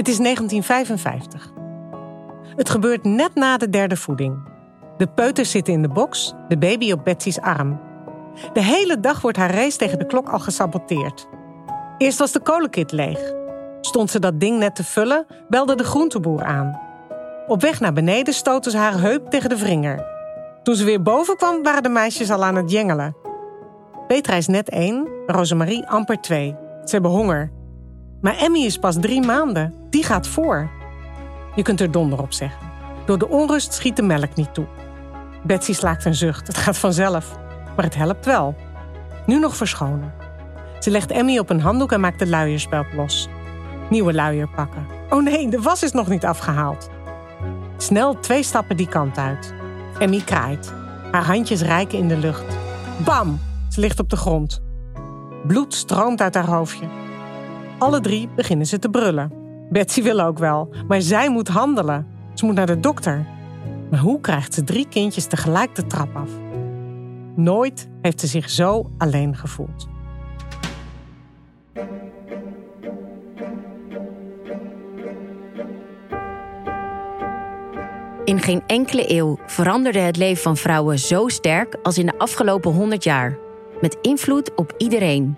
Het is 1955. Het gebeurt net na de derde voeding. De peuters zitten in de box, de baby op Betsy's arm. De hele dag wordt haar race tegen de klok al gesaboteerd. Eerst was de kolenkit leeg. Stond ze dat ding net te vullen, belde de groenteboer aan. Op weg naar beneden stootte ze haar heup tegen de wringer. Toen ze weer boven kwam, waren de meisjes al aan het jengelen. Petra is net één, Rosemarie amper twee. Ze hebben honger. Maar Emmy is pas drie maanden. Die gaat voor. Je kunt er donder op zeggen. Door de onrust schiet de melk niet toe. Betsy slaakt een zucht. Het gaat vanzelf. Maar het helpt wel. Nu nog verschonen. Ze legt Emmy op een handdoek en maakt de luierspeld los. Nieuwe luier pakken. Oh nee, de was is nog niet afgehaald. Snel twee stappen die kant uit. Emmy kraait. Haar handjes rijken in de lucht. Bam! Ze ligt op de grond. Bloed stroomt uit haar hoofdje. Alle drie beginnen ze te brullen. Betsy wil ook wel, maar zij moet handelen. Ze moet naar de dokter. Maar hoe krijgt ze drie kindjes tegelijk de trap af? Nooit heeft ze zich zo alleen gevoeld. In geen enkele eeuw veranderde het leven van vrouwen zo sterk als in de afgelopen 100 jaar. Met invloed op iedereen.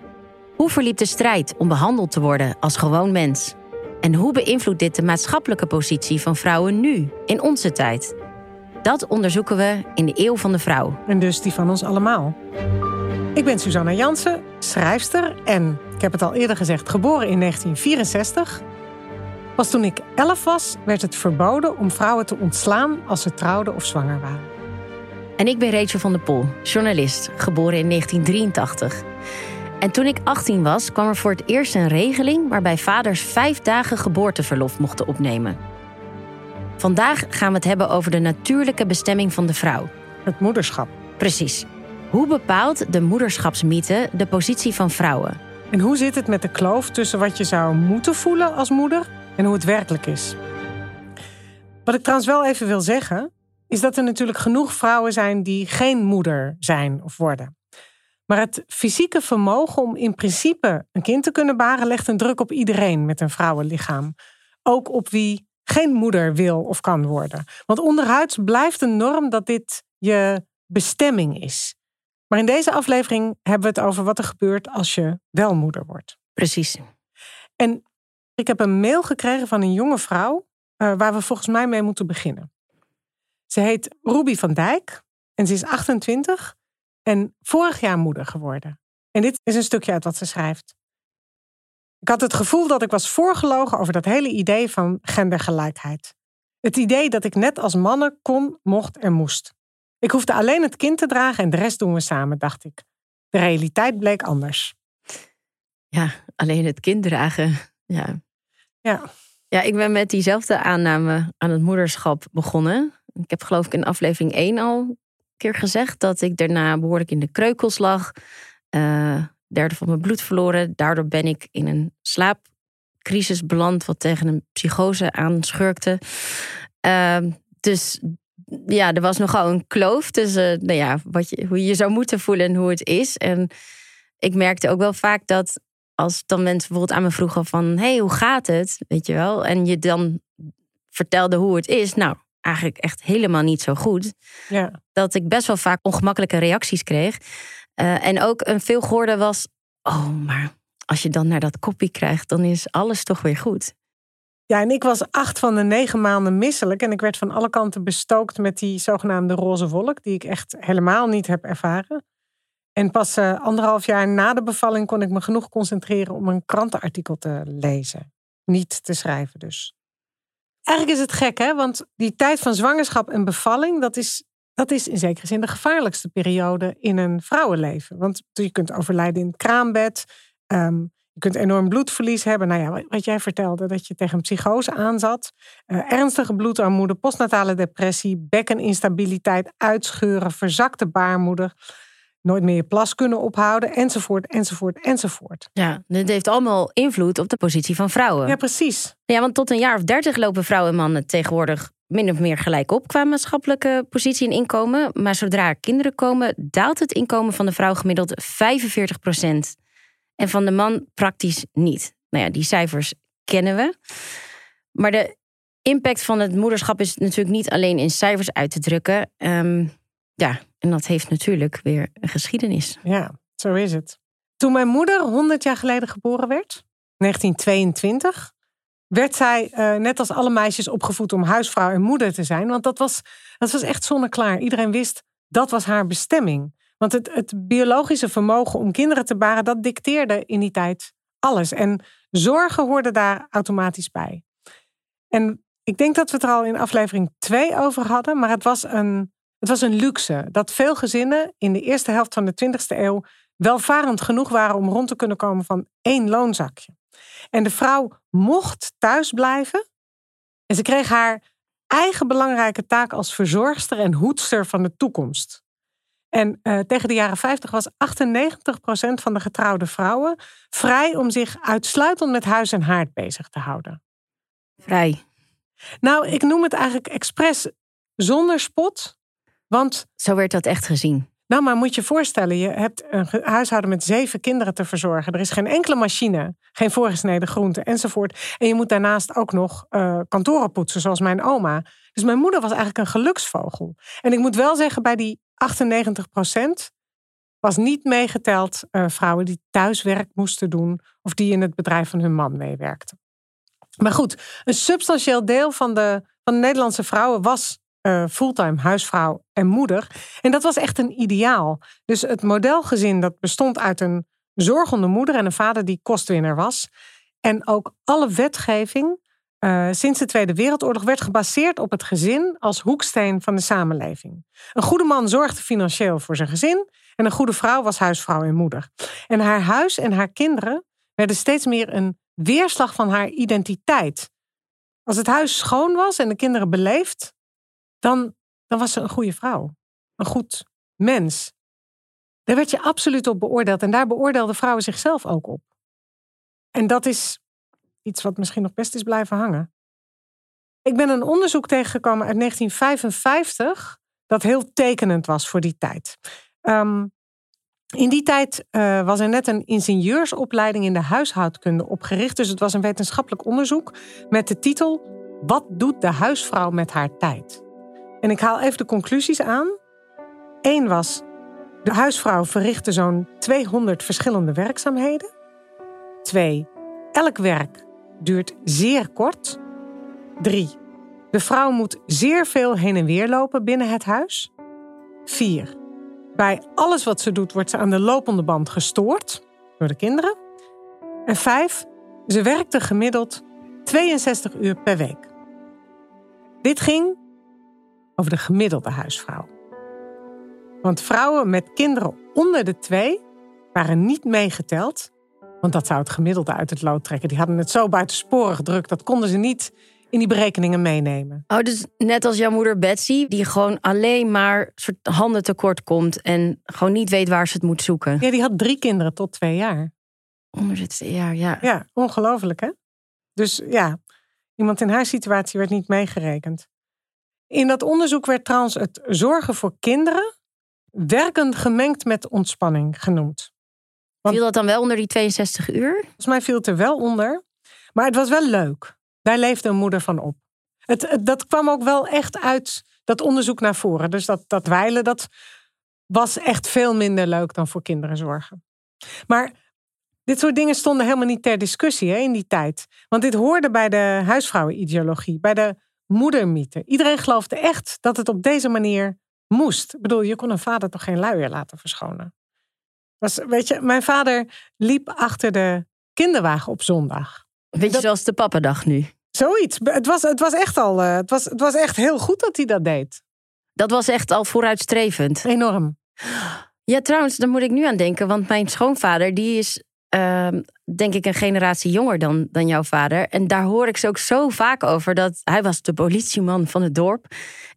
Hoe verliep de strijd om behandeld te worden als gewoon mens? En hoe beïnvloedt dit de maatschappelijke positie van vrouwen nu, in onze tijd? Dat onderzoeken we in de Eeuw van de Vrouw. En dus die van ons allemaal. Ik ben Susanna Jansen, schrijfster en, ik heb het al eerder gezegd, geboren in 1964. Pas toen ik 11 was, werd het verboden om vrouwen te ontslaan als ze trouwden of zwanger waren. En ik ben Rachel van der Pol, journalist, geboren in 1983. En toen ik 18 was, kwam er voor het eerst een regeling waarbij vaders vijf dagen geboorteverlof mochten opnemen. Vandaag gaan we het hebben over de natuurlijke bestemming van de vrouw. Het moederschap. Precies. Hoe bepaalt de moederschapsmythe de positie van vrouwen? En hoe zit het met de kloof tussen wat je zou moeten voelen als moeder en hoe het werkelijk is? Wat ik trouwens wel even wil zeggen, is dat er natuurlijk genoeg vrouwen zijn die geen moeder zijn of worden. Maar het fysieke vermogen om in principe een kind te kunnen baren legt een druk op iedereen met een vrouwenlichaam. Ook op wie geen moeder wil of kan worden. Want onderhuids blijft een norm dat dit je bestemming is. Maar in deze aflevering hebben we het over wat er gebeurt als je wel moeder wordt. Precies. En ik heb een mail gekregen van een jonge vrouw uh, waar we volgens mij mee moeten beginnen. Ze heet Ruby van Dijk en ze is 28 en vorig jaar moeder geworden. En dit is een stukje uit wat ze schrijft. Ik had het gevoel dat ik was voorgelogen over dat hele idee van gendergelijkheid. Het idee dat ik net als mannen kon, mocht en moest. Ik hoefde alleen het kind te dragen en de rest doen we samen, dacht ik. De realiteit bleek anders. Ja, alleen het kind dragen. Ja. Ja. Ja, ik ben met diezelfde aanname aan het moederschap begonnen. Ik heb geloof ik in aflevering 1 al gezegd dat ik daarna behoorlijk in de kreukels lag. Uh, derde van mijn bloed verloren. Daardoor ben ik in een slaapcrisis beland, wat tegen een psychose aanschurkte. Uh, dus ja, er was nogal een kloof tussen nou ja, wat je, hoe je je zou moeten voelen en hoe het is. En ik merkte ook wel vaak dat als dan mensen bijvoorbeeld aan me vroegen van... hey, hoe gaat het? Weet je wel? En je dan vertelde hoe het is. Nou, eigenlijk echt helemaal niet zo goed. Ja. Dat ik best wel vaak ongemakkelijke reacties kreeg. Uh, en ook een veel gehoorde was: Oh, maar als je dan naar dat koppie krijgt, dan is alles toch weer goed. Ja, en ik was acht van de negen maanden misselijk. En ik werd van alle kanten bestookt met die zogenaamde roze wolk, die ik echt helemaal niet heb ervaren. En pas uh, anderhalf jaar na de bevalling kon ik me genoeg concentreren om een krantenartikel te lezen. Niet te schrijven dus. Eigenlijk is het gek, hè? Want die tijd van zwangerschap en bevalling, dat is dat is in zekere zin de gevaarlijkste periode in een vrouwenleven. Want je kunt overlijden in het kraambed. Um, je kunt enorm bloedverlies hebben. Nou ja, wat jij vertelde, dat je tegen een psychose aanzat. Uh, ernstige bloedarmoede, postnatale depressie, bekkeninstabiliteit, uitscheuren, verzakte baarmoeder. Nooit meer je plas kunnen ophouden, enzovoort, enzovoort, enzovoort. Ja, dit heeft allemaal invloed op de positie van vrouwen. Ja, precies. Ja, want tot een jaar of dertig lopen vrouwen en mannen tegenwoordig min of meer gelijk op qua maatschappelijke positie en inkomen. Maar zodra er kinderen komen, daalt het inkomen van de vrouw gemiddeld 45 procent. En van de man praktisch niet. Nou ja, die cijfers kennen we. Maar de impact van het moederschap is natuurlijk niet alleen in cijfers uit te drukken. Ehm, ja, en dat heeft natuurlijk weer een geschiedenis. Ja, zo is het. Toen mijn moeder 100 jaar geleden geboren werd, 1922, werd zij, uh, net als alle meisjes, opgevoed om huisvrouw en moeder te zijn. Want dat was, dat was echt zonneklaar. Iedereen wist dat was haar bestemming. Want het, het biologische vermogen om kinderen te baren, dat dicteerde in die tijd alles. En zorgen hoorde daar automatisch bij. En ik denk dat we het er al in aflevering 2 over hadden, maar het was, een, het was een luxe. Dat veel gezinnen in de eerste helft van de 20e eeuw welvarend genoeg waren om rond te kunnen komen van één loonzakje. En de vrouw mocht thuis blijven. En ze kreeg haar eigen belangrijke taak als verzorgster en hoedster van de toekomst. En uh, tegen de jaren 50 was 98% van de getrouwde vrouwen vrij om zich uitsluitend met huis en haard bezig te houden. Vrij. Nou, ik noem het eigenlijk expres zonder spot. Want. Zo werd dat echt gezien. Nou, maar moet je voorstellen, je hebt een huishouden met zeven kinderen te verzorgen. Er is geen enkele machine, geen voorgesneden groenten enzovoort. En je moet daarnaast ook nog uh, kantoren poetsen, zoals mijn oma. Dus mijn moeder was eigenlijk een geluksvogel. En ik moet wel zeggen, bij die 98 procent was niet meegeteld uh, vrouwen die thuiswerk moesten doen of die in het bedrijf van hun man meewerkten. Maar goed, een substantieel deel van de, van de Nederlandse vrouwen was uh, fulltime huisvrouw en moeder. En dat was echt een ideaal. Dus het modelgezin dat bestond uit een zorgende moeder en een vader die kostwinner was. En ook alle wetgeving uh, sinds de Tweede Wereldoorlog werd gebaseerd op het gezin als hoeksteen van de samenleving. Een goede man zorgde financieel voor zijn gezin en een goede vrouw was huisvrouw en moeder. En haar huis en haar kinderen werden steeds meer een weerslag van haar identiteit. Als het huis schoon was en de kinderen beleefd, dan, dan was ze een goede vrouw. Een goed mens. Daar werd je absoluut op beoordeeld. En daar beoordeelden vrouwen zichzelf ook op. En dat is iets wat misschien nog best is blijven hangen. Ik ben een onderzoek tegengekomen uit 1955 dat heel tekenend was voor die tijd. Um, in die tijd uh, was er net een ingenieursopleiding in de huishoudkunde opgericht. Dus het was een wetenschappelijk onderzoek met de titel Wat doet de huisvrouw met haar tijd? En ik haal even de conclusies aan. Eén was, de huisvrouw verrichtte zo'n 200 verschillende werkzaamheden. Twee, elk werk duurt zeer kort. Drie, de vrouw moet zeer veel heen en weer lopen binnen het huis. Vier, bij alles wat ze doet wordt ze aan de lopende band gestoord door de kinderen. En vijf, ze werkte gemiddeld 62 uur per week. Dit ging over de gemiddelde huisvrouw. Want vrouwen met kinderen onder de twee waren niet meegeteld. Want dat zou het gemiddelde uit het lood trekken. Die hadden het zo buitensporig druk, dat konden ze niet in die berekeningen meenemen. Oh, dus net als jouw moeder Betsy, die gewoon alleen maar soort handen tekort komt en gewoon niet weet waar ze het moet zoeken. Ja, die had drie kinderen tot twee jaar. Onder het jaar, ja. Ja, ongelooflijk hè? Dus ja, iemand in haar situatie werd niet meegerekend. In dat onderzoek werd trouwens het zorgen voor kinderen werken gemengd met ontspanning genoemd. Want, viel dat dan wel onder die 62 uur? Volgens mij viel het er wel onder. Maar het was wel leuk. Daar leefde een moeder van op. Het, dat kwam ook wel echt uit dat onderzoek naar voren. Dus dat, dat wijlen, dat was echt veel minder leuk dan voor kinderen zorgen. Maar dit soort dingen stonden helemaal niet ter discussie hè, in die tijd. Want dit hoorde bij de huisvrouwenideologie, bij de moedermythe. Iedereen geloofde echt dat het op deze manier moest. Ik bedoel, je kon een vader toch geen luier laten verschonen. Was, weet je, mijn vader liep achter de kinderwagen op zondag. Weet je, zoals de pappadag nu. Zoiets. Het was, het was echt al. Eh, het was, het was echt heel goed dat hij dat deed. Dat was echt al vooruitstrevend. Enorm. Ja, trouwens, daar moet ik nu aan denken. Want mijn schoonvader, die is uh, denk ik een generatie jonger dan, dan jouw vader. En daar hoor ik ze ook zo vaak over. Dat hij was de politieman van het dorp.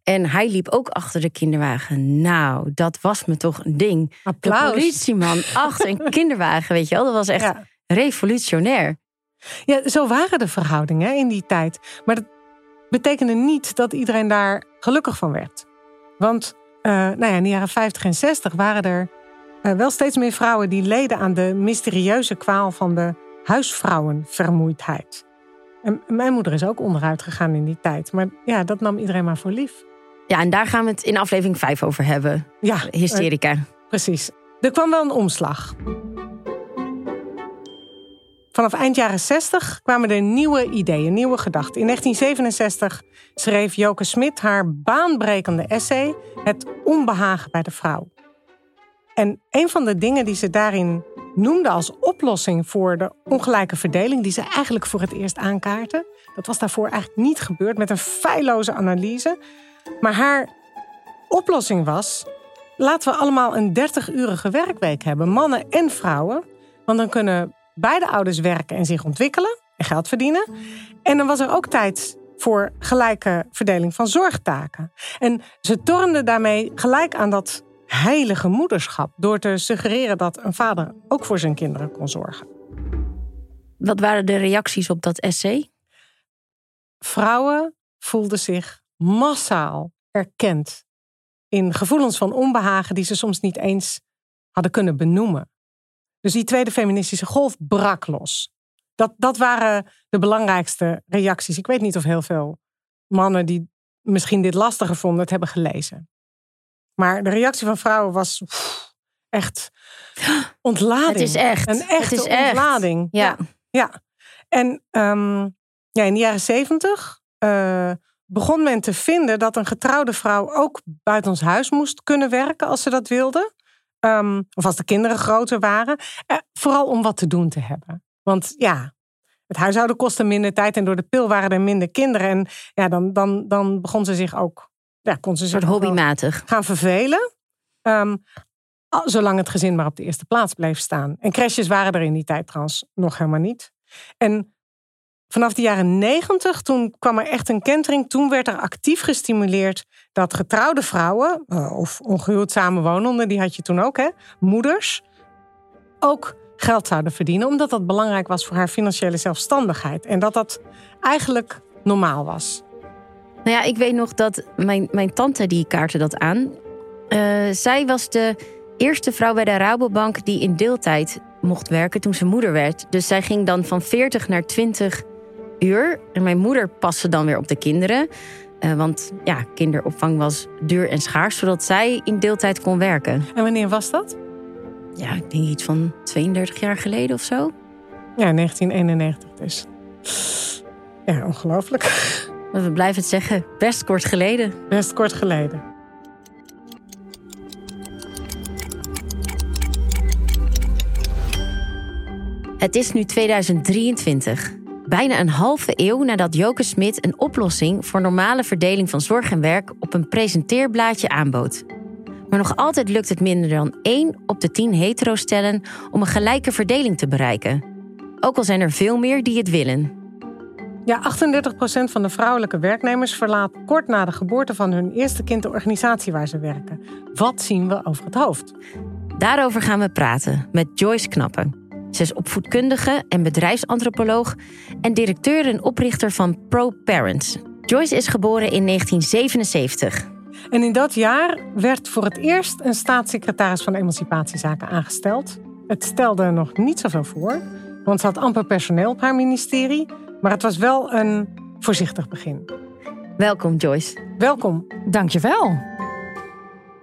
En hij liep ook achter de kinderwagen. Nou, dat was me toch een ding. Applaus. De politieman achter een kinderwagen, weet je wel. Dat was echt revolutionair. Ja, zo waren de verhoudingen in die tijd. Maar dat betekende niet dat iedereen daar gelukkig van werd. Want uh, nou ja, in de jaren 50 en 60 waren er wel steeds meer vrouwen die leden aan de mysterieuze kwaal van de huisvrouwenvermoeidheid. En mijn moeder is ook onderuit gegaan in die tijd. Maar ja, dat nam iedereen maar voor lief. Ja, en daar gaan we het in aflevering 5 over hebben. Ja, Hysterica. Uh, precies. Er kwam wel een omslag. Vanaf eind jaren 60 kwamen er nieuwe ideeën, nieuwe gedachten. In 1967 schreef Joke Smit haar baanbrekende essay Het onbehagen bij de vrouw. En een van de dingen die ze daarin noemde als oplossing voor de ongelijke verdeling, die ze eigenlijk voor het eerst aankaarten, dat was daarvoor eigenlijk niet gebeurd met een feilloze analyse. Maar haar oplossing was: laten we allemaal een 30-urige werkweek hebben, mannen en vrouwen. Want dan kunnen beide ouders werken en zich ontwikkelen en geld verdienen. En dan was er ook tijd voor gelijke verdeling van zorgtaken. En ze tornden daarmee gelijk aan dat heilige moederschap door te suggereren dat een vader ook voor zijn kinderen kon zorgen. Wat waren de reacties op dat essay? Vrouwen voelden zich massaal erkend in gevoelens van onbehagen die ze soms niet eens hadden kunnen benoemen. Dus die tweede feministische golf brak los. Dat, dat waren de belangrijkste reacties. Ik weet niet of heel veel mannen die misschien dit lastiger vonden, het hebben gelezen. Maar de reactie van vrouwen was echt ontlading. Het is echt. Een echte het is ontlading. Ja. ja. En um, ja, in de jaren zeventig uh, begon men te vinden dat een getrouwde vrouw ook buiten ons huis moest kunnen werken als ze dat wilde. Um, of als de kinderen groter waren. Uh, vooral om wat te doen te hebben. Want ja, het huishouden kostte minder tijd en door de pil waren er minder kinderen. En ja, dan, dan, dan begon ze zich ook ja, kon ze zich hobbymatig gaan vervelen. Um, zolang het gezin maar op de eerste plaats bleef staan. En crashes waren er in die tijd trouwens nog helemaal niet. En vanaf de jaren negentig, toen kwam er echt een kentering. Toen werd er actief gestimuleerd dat getrouwde vrouwen, uh, of ongehuwd samenwonenden, die had je toen ook, hè, moeders, ook geld zouden verdienen, omdat dat belangrijk was voor haar financiële zelfstandigheid. En dat dat eigenlijk normaal was. Nou ja, ik weet nog dat mijn, mijn tante die kaartte dat aan. Uh, zij was de eerste vrouw bij de Rabobank die in deeltijd mocht werken toen ze moeder werd. Dus zij ging dan van 40 naar 20 uur. En mijn moeder paste dan weer op de kinderen. Uh, want ja, kinderopvang was duur en schaars, zodat zij in deeltijd kon werken. En wanneer was dat? Ja, ik denk iets van 32 jaar geleden of zo. Ja, 1991 dus. Ja, ongelooflijk. We blijven het zeggen, best kort geleden. Best kort geleden. Het is nu 2023. Bijna een halve eeuw nadat Joke Smit een oplossing voor normale verdeling van zorg en werk op een presenteerblaadje aanbood. Maar nog altijd lukt het minder dan 1 op de 10 hetero-stellen om een gelijke verdeling te bereiken. Ook al zijn er veel meer die het willen. Ja, 38% van de vrouwelijke werknemers verlaat kort na de geboorte van hun eerste kind de organisatie waar ze werken. Wat zien we over het hoofd? Daarover gaan we praten met Joyce Knappen. Ze is opvoedkundige en bedrijfsantropoloog en directeur en oprichter van Pro Parents. Joyce is geboren in 1977. En in dat jaar werd voor het eerst een staatssecretaris van emancipatiezaken aangesteld. Het stelde nog niet zoveel voor, want ze had amper personeel op haar ministerie. Maar het was wel een voorzichtig begin. Welkom, Joyce. Welkom. Dankjewel.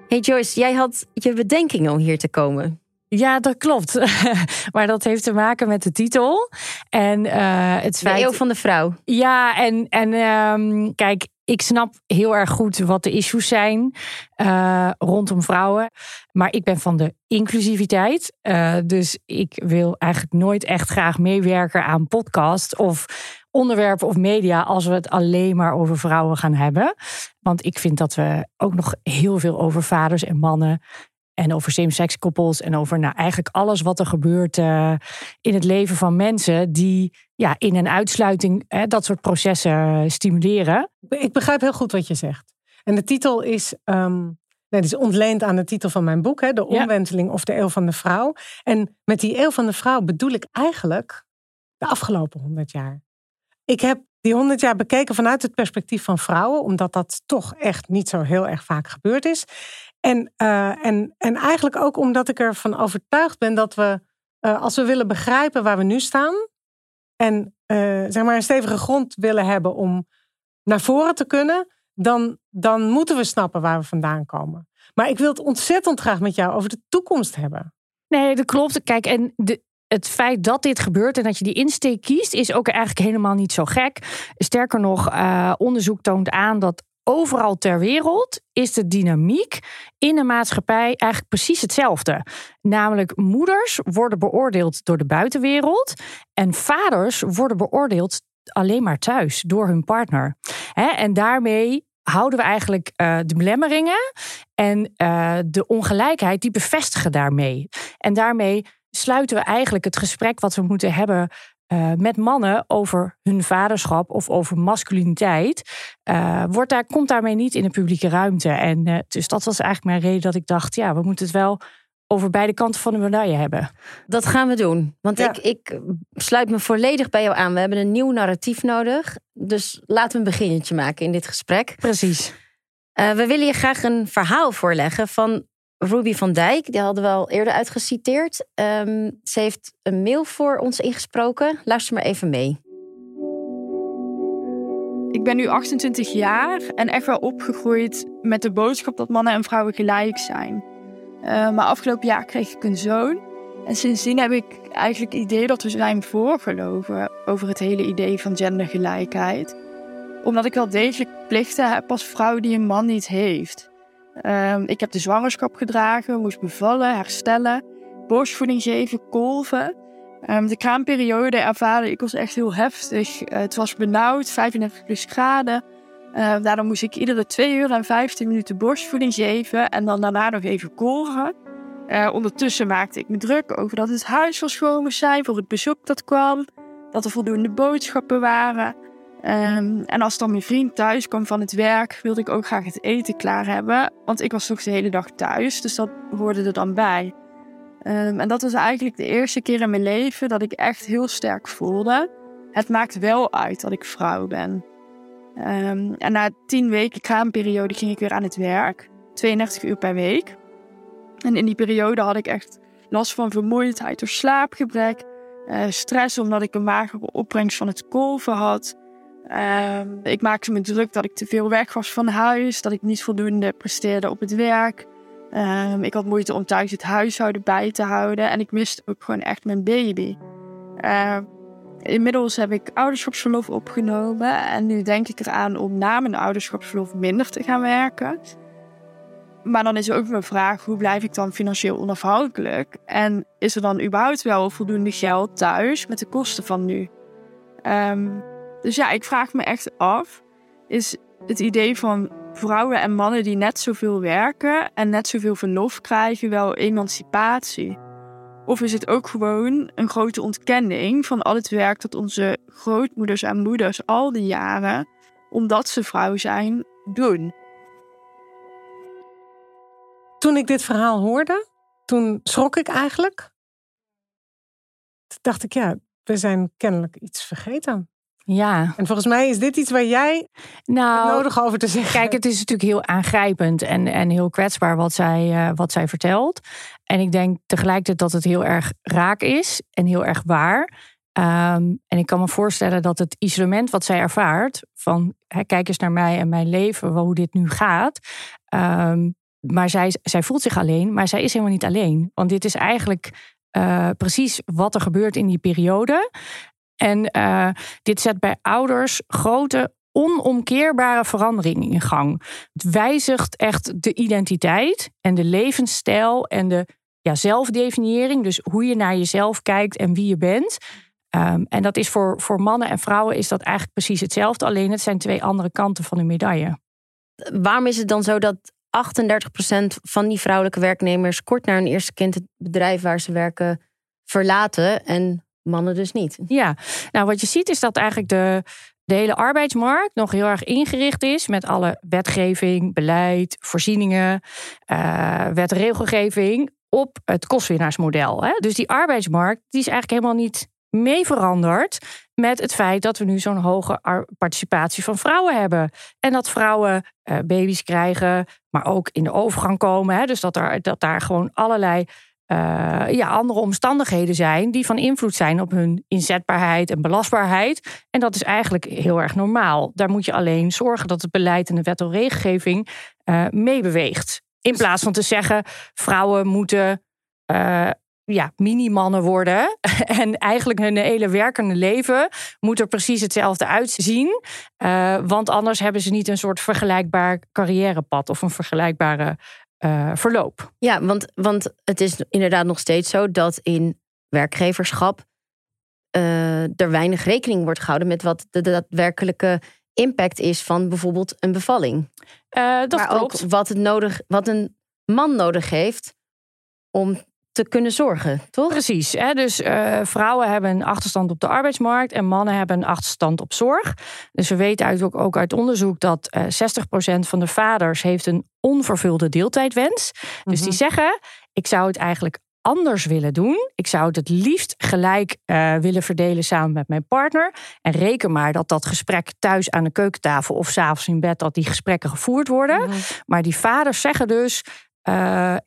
Hey Joyce, jij had je bedenkingen om hier te komen. Ja, dat klopt. maar dat heeft te maken met de titel. En uh, het feit... De eeuw van de vrouw. Ja, en, en um, kijk, ik snap heel erg goed wat de issues zijn uh, rondom vrouwen. Maar ik ben van de inclusiviteit. Uh, dus ik wil eigenlijk nooit echt graag meewerken aan podcast of onderwerpen of media als we het alleen maar over vrouwen gaan hebben. Want ik vind dat we ook nog heel veel over vaders en mannen en over same-sex koppels en over nou, eigenlijk alles wat er gebeurt uh, in het leven van mensen die ja, in een uitsluiting hè, dat soort processen stimuleren. Ik begrijp heel goed wat je zegt. En de titel is, um, nee, is ontleend aan de titel van mijn boek, hè, De Omwenteling of de Eeuw van de Vrouw. En met die Eeuw van de Vrouw bedoel ik eigenlijk de afgelopen honderd jaar. Ik heb die honderd jaar bekeken vanuit het perspectief van vrouwen, omdat dat toch echt niet zo heel erg vaak gebeurd is. En, uh, en, en eigenlijk ook omdat ik ervan overtuigd ben dat we, uh, als we willen begrijpen waar we nu staan en uh, zeg maar een stevige grond willen hebben om naar voren te kunnen, dan, dan moeten we snappen waar we vandaan komen. Maar ik wil het ontzettend graag met jou over de toekomst hebben. Nee, dat klopt. Kijk, en de, het feit dat dit gebeurt en dat je die insteek kiest, is ook eigenlijk helemaal niet zo gek. Sterker nog, onderzoek toont aan dat overal ter wereld is de dynamiek in de maatschappij eigenlijk precies hetzelfde. Namelijk, moeders worden beoordeeld door de buitenwereld en vaders worden beoordeeld alleen maar thuis door hun partner. En daarmee houden we eigenlijk uh, de belemmeringen en uh, de ongelijkheid, die bevestigen daarmee. En daarmee sluiten we eigenlijk het gesprek wat we moeten hebben uh, met mannen over hun vaderschap of over masculiniteit, uh, wordt daar, komt daarmee niet in de publieke ruimte. En uh, dus dat was eigenlijk mijn reden dat ik dacht, ja, we moeten het wel over beide kanten van de medaille hebben. Dat gaan we doen. Want ja. ik, ik sluit me volledig bij jou aan. We hebben een nieuw narratief nodig. Dus laten we een beginnetje maken in dit gesprek. Precies. we willen je graag een verhaal voorleggen van Ruby van Dijk, die hadden we al eerder uitgeciteerd. Um, ze heeft een mail voor ons ingesproken. Luister maar even mee. Ik ben nu 28 jaar en echt wel opgegroeid met de boodschap dat mannen en vrouwen gelijk zijn. Uh, maar afgelopen jaar kreeg ik een zoon. En sindsdien heb ik eigenlijk het idee dat we zijn voorgeloven over het hele idee van gendergelijkheid. Omdat ik wel degelijk plichten heb als vrouw die een man niet heeft. Um, ik heb de zwangerschap gedragen, moest bevallen, herstellen, borstvoeding geven, kolven. Um, de kraamperiode ervaarde ik was echt heel heftig. Uh, het was benauwd, 35 plus graden. Uh, daardoor moest ik iedere 2 uur en 15 minuten borstvoeding geven en dan daarna nog even kolven. Uh, ondertussen maakte ik me druk over dat het huis wel schoon zijn voor het bezoek dat kwam. Dat er voldoende boodschappen waren. Um, en als dan mijn vriend thuis kwam van het werk, wilde ik ook graag het eten klaar hebben. Want ik was toch de hele dag thuis, dus dat hoorde er dan bij. Um, en dat was eigenlijk de eerste keer in mijn leven dat ik echt heel sterk voelde. Het maakt wel uit dat ik vrouw ben. Um, en na tien weken kraamperiode ging ik weer aan het werk. 32 uur per week. En in die periode had ik echt last van vermoeidheid door slaapgebrek. Uh, stress omdat ik een magere opbrengst van het kolven had. Um, ik maakte me druk dat ik te veel weg was van huis, dat ik niet voldoende presteerde op het werk. Um, ik had moeite om thuis het huishouden bij te houden en ik miste ook gewoon echt mijn baby. Uh, inmiddels heb ik ouderschapsverlof opgenomen en nu denk ik eraan om na mijn ouderschapsverlof minder te gaan werken. Maar dan is ook mijn vraag, hoe blijf ik dan financieel onafhankelijk? En is er dan überhaupt wel voldoende geld thuis met de kosten van nu? Dus ja, ik vraag me echt af: is het idee van vrouwen en mannen die net zoveel werken en net zoveel verlof krijgen wel emancipatie? Of is het ook gewoon een grote ontkenning van al het werk dat onze grootmoeders en moeders al die jaren, omdat ze vrouw zijn, doen? Toen ik dit verhaal hoorde, toen schrok ik eigenlijk. Toen dacht ik, ja, we zijn kennelijk iets vergeten. Ja. En volgens mij is dit iets waar jij nou, nodig over te zeggen Kijk, het is natuurlijk heel aangrijpend en, en heel kwetsbaar wat zij, uh, wat zij vertelt. En ik denk tegelijkertijd dat het heel erg raak is en heel erg waar. Um, en ik kan me voorstellen dat het isolement wat zij ervaart, van hè, kijk eens naar mij en mijn leven, hoe dit nu gaat. Um, maar zij, zij voelt zich alleen, maar zij is helemaal niet alleen. Want dit is eigenlijk uh, precies wat er gebeurt in die periode. En uh, dit zet bij ouders grote onomkeerbare veranderingen in gang. Het wijzigt echt de identiteit en de levensstijl en de ja, zelfdefiniëring. Dus hoe je naar jezelf kijkt en wie je bent. Um, en dat is voor, voor mannen en vrouwen is dat eigenlijk precies hetzelfde. Alleen het zijn twee andere kanten van de medaille. Waarom is het dan zo dat 38% van die vrouwelijke werknemers kort na hun eerste kind het bedrijf waar ze werken verlaten en mannen dus niet. Ja, nou wat je ziet is dat eigenlijk de, de hele arbeidsmarkt nog heel erg ingericht is met alle wetgeving, beleid, voorzieningen, uh, wetregelgeving op het kostwinnaarsmodel. Hè? Dus die arbeidsmarkt die is eigenlijk helemaal niet mee veranderd met het feit dat we nu zo'n hoge participatie van vrouwen hebben. En dat vrouwen uh, baby's krijgen, maar ook in de overgang komen. Hè? Dus dat, er, dat daar gewoon allerlei eh, ja, andere omstandigheden zijn die van invloed zijn op hun inzetbaarheid en belastbaarheid. En dat is eigenlijk heel erg normaal. Daar moet je alleen zorgen dat het beleid en de wet en regelgeving uh, meebeweegt. In plaats van te zeggen, vrouwen moeten uh, ja, mini-mannen worden. en eigenlijk hun hele werkende leven moet er precies hetzelfde uitzien. Want anders hebben ze niet een soort vergelijkbaar carrièrepad of een vergelijkbare uh, verloop. Ja, want, want het is inderdaad nog steeds zo dat in werkgeverschap uh, er weinig rekening wordt gehouden met wat de daadwerkelijke impact is van bijvoorbeeld een bevalling. dat maar klopt. ook wat, het nodig, wat een man nodig heeft om te kunnen zorgen, toch? Precies. Hè? Dus uh, vrouwen hebben een achterstand op de arbeidsmarkt en mannen hebben een achterstand op zorg. Dus we weten eigenlijk ook uit onderzoek dat uh, 60% van de vaders heeft een onvervulde deeltijdwens. Dus mm -hmm. die zeggen: ik zou het eigenlijk anders willen doen. Ik zou het het liefst gelijk uh, willen verdelen samen met mijn partner. En reken maar dat dat gesprek thuis aan de keukentafel of s'avonds in bed, dat die gesprekken gevoerd worden. Mm -hmm. Maar die vaders zeggen dus: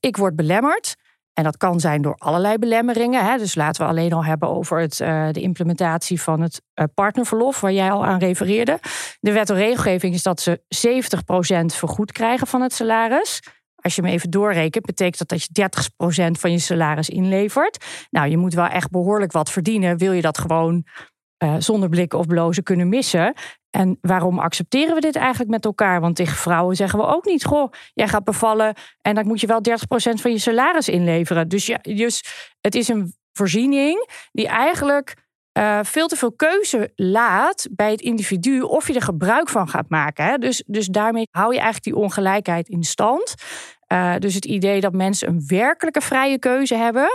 ik word belemmerd. En dat kan zijn door allerlei belemmeringen. Hè. Dus laten we alleen al hebben over het, uh, de implementatie van het uh, partnerverlof, waar jij al aan refereerde. De wet en regelgeving is dat ze 70% vergoed krijgen van het salaris. Als je me even doorrekent, betekent dat dat je 30% van je salaris inlevert. Nou, je moet wel echt behoorlijk wat verdienen. Wil je dat gewoon uh, zonder blikken of blozen kunnen missen? En waarom accepteren we dit eigenlijk met elkaar? Want tegen vrouwen zeggen we ook niet: Goh, jij gaat bevallen en dan moet je wel 30% van je salaris inleveren. Dus, ja, dus het is een voorziening die eigenlijk uh, veel te veel keuze laat bij het individu of je er gebruik van gaat maken. Hè? Dus, dus daarmee hou je eigenlijk die ongelijkheid in stand. Uh, dus het idee dat mensen een werkelijke vrije keuze hebben,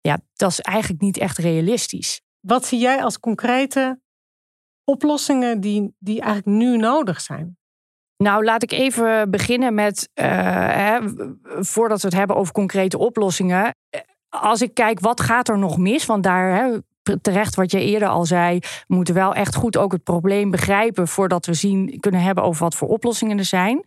ja, dat is eigenlijk niet echt realistisch. Wat zie jij als concrete oplossingen die, die eigenlijk nu nodig zijn? Nou, laat ik even beginnen met, uh, hè, voordat we het hebben over concrete oplossingen. Als ik kijk, wat gaat er nog mis? Want daar, hè, terecht wat je eerder al zei, we moeten wel echt goed ook het probleem begrijpen voordat we zien kunnen hebben over wat voor oplossingen er zijn.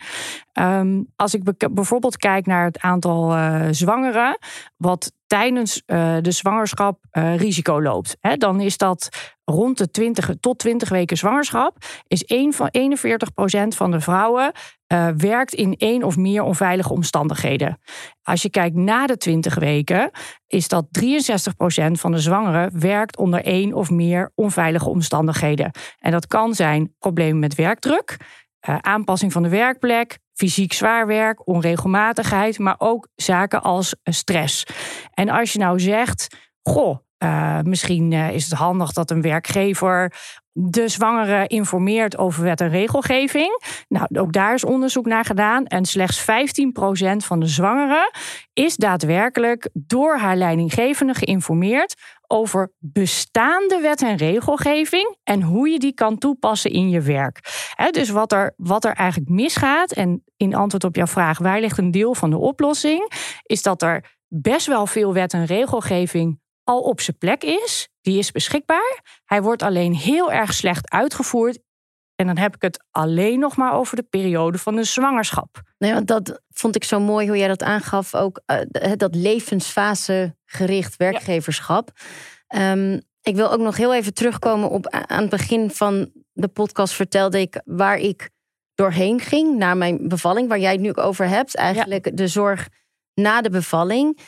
Um, als ik be bijvoorbeeld kijk naar het aantal uh, zwangeren, wat tijdens uh, de zwangerschap uh, risico loopt, hè, dan is dat rond de 20 tot 20 weken zwangerschap, is 1 van 41% van de vrouwen uh, werkt in één of meer onveilige omstandigheden. Als je kijkt na de 20 weken, is dat 63% van de zwangeren werkt onder één of meer onveilige omstandigheden. En dat kan zijn problemen met werkdruk, aanpassing van de werkplek, fysiek zwaar werk, onregelmatigheid, maar ook zaken als stress. En als je nou zegt, goh, uh, misschien uh, is het handig dat een werkgever de zwangere informeert over wet en regelgeving. Nou, ook daar is onderzoek naar gedaan. En slechts 15% van de zwangeren is daadwerkelijk door haar leidinggevende geïnformeerd over bestaande wet en regelgeving en hoe je die kan toepassen in je werk. Dus wat er, wat er eigenlijk misgaat, en in antwoord op jouw vraag, waar ligt een deel van de oplossing, is dat er best wel veel wet en regelgeving al op zijn plek is. Die is beschikbaar. Hij wordt alleen heel erg slecht uitgevoerd. En dan heb ik het alleen nog maar over de periode van de zwangerschap. Nee, want dat vond ik zo mooi hoe jij dat aangaf. Ook uh, dat levensfasegericht werkgeverschap. Ja. Um, ik wil ook nog heel even terugkomen op aan het begin van de podcast vertelde ik waar ik doorheen ging na mijn bevalling, waar jij het nu ook over hebt. Eigenlijk ja. de zorg na de bevalling.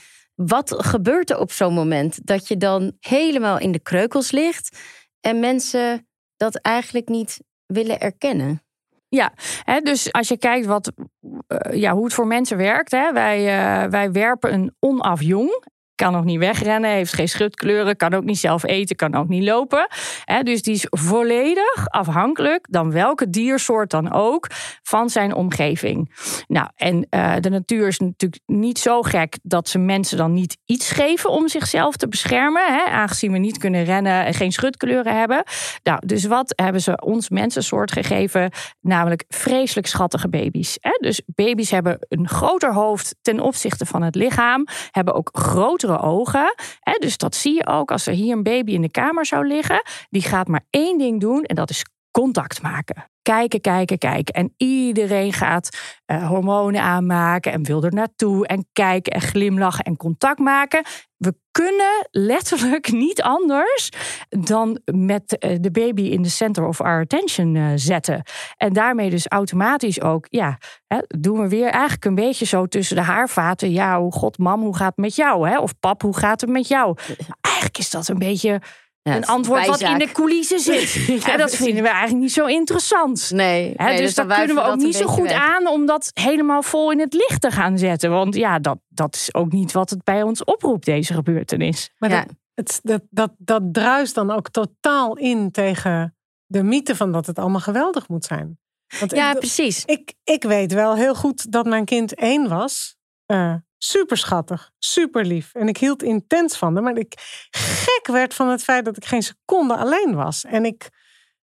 Wat gebeurt er op zo'n moment? Dat je dan helemaal in de kreukels ligt en mensen dat eigenlijk niet willen erkennen. Ja, hè, dus als je kijkt wat, uh, ja, hoe het voor mensen werkt. Hè, wij, uh, wij werpen een onaf jong kan nog niet wegrennen, heeft geen schutkleuren, kan ook niet zelf eten, kan ook niet lopen. He, dus die is volledig afhankelijk, dan welke diersoort dan ook, van zijn omgeving. Nou, en uh, de natuur is natuurlijk niet zo gek dat ze mensen dan niet iets geven om zichzelf te beschermen, he, aangezien we niet kunnen rennen en geen schutkleuren hebben. Nou, dus wat hebben ze ons mensensoort gegeven? Namelijk vreselijk schattige baby's. He. Dus baby's hebben een groter hoofd ten opzichte van het lichaam, hebben ook grotere ogen. Hè, dus dat zie je ook als er hier een baby in de kamer zou liggen. Die gaat maar één ding doen en dat is contact maken. kijken, kijken, kijken. En iedereen gaat uh, hormonen aanmaken en wil er naartoe en kijken en glimlachen en contact maken. We kunnen letterlijk niet anders dan met uh, de baby in de center of our attention uh, zetten. En daarmee dus automatisch ook, ja, hè, doen we weer eigenlijk een beetje zo tussen de haarvaten. Ja, oh god, mam, hoe gaat het met jou? Hè? Of pap, hoe gaat het met jou? Eigenlijk is dat een beetje Ja, een antwoord wat in de coulissen zit. Ja, en dat vinden we eigenlijk niet zo interessant. Nee, Hè, nee, dus dan dan kunnen we ook niet zo goed weg. aan om dat helemaal vol in het licht te gaan zetten. Want ja, dat, dat is ook niet wat het bij ons oproept, deze gebeurtenis. Maar Ja. dat, het, dat, dat, dat druist dan ook totaal in tegen de mythe van dat het allemaal geweldig moet zijn. Want Ja, ik, precies. ik, ik weet wel heel goed dat mijn kind één was. Eh super schattig, super lief. En ik hield intens van hem. Maar ik gek werd van het feit dat ik geen seconde alleen was. En ik,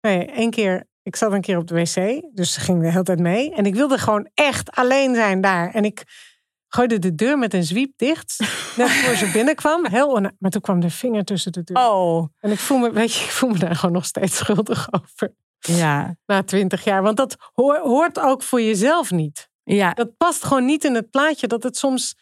nee, één keer, ik zat een keer op de wc. Dus ze ging de hele tijd mee. En ik wilde gewoon echt alleen zijn daar. En ik gooide de deur met een zwiep dicht. Net voor ze binnenkwam. Heel maar toen kwam de vinger tussen de deur. Oh, En ik voel me, weet je, ik voel me daar gewoon nog steeds schuldig over. ja. Na twintig jaar. Want dat hoor- hoort ook voor jezelf niet. Ja, Dat past gewoon niet in het plaatje dat het soms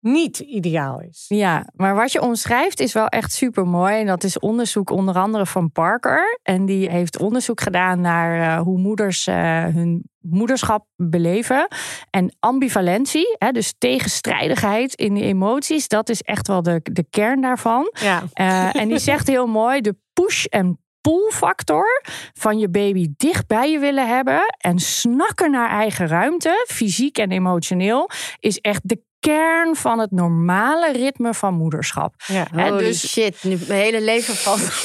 niet ideaal is. Ja, maar wat je omschrijft is wel echt super mooi. En dat is onderzoek onder andere van Parker. En die heeft onderzoek gedaan naar eh, hoe moeders eh, hun moederschap beleven. En ambivalentie, hè, dus tegenstrijdigheid in de emoties, dat is echt wel de, de kern daarvan. Ja. Eh, en die zegt heel mooi: de push- en pull-factor van je baby dicht bij je willen hebben en snakken naar eigen ruimte, fysiek en emotioneel, is echt de kern van het normale ritme van moederschap. ja. Holy dus- shit, nu mijn hele leven valt.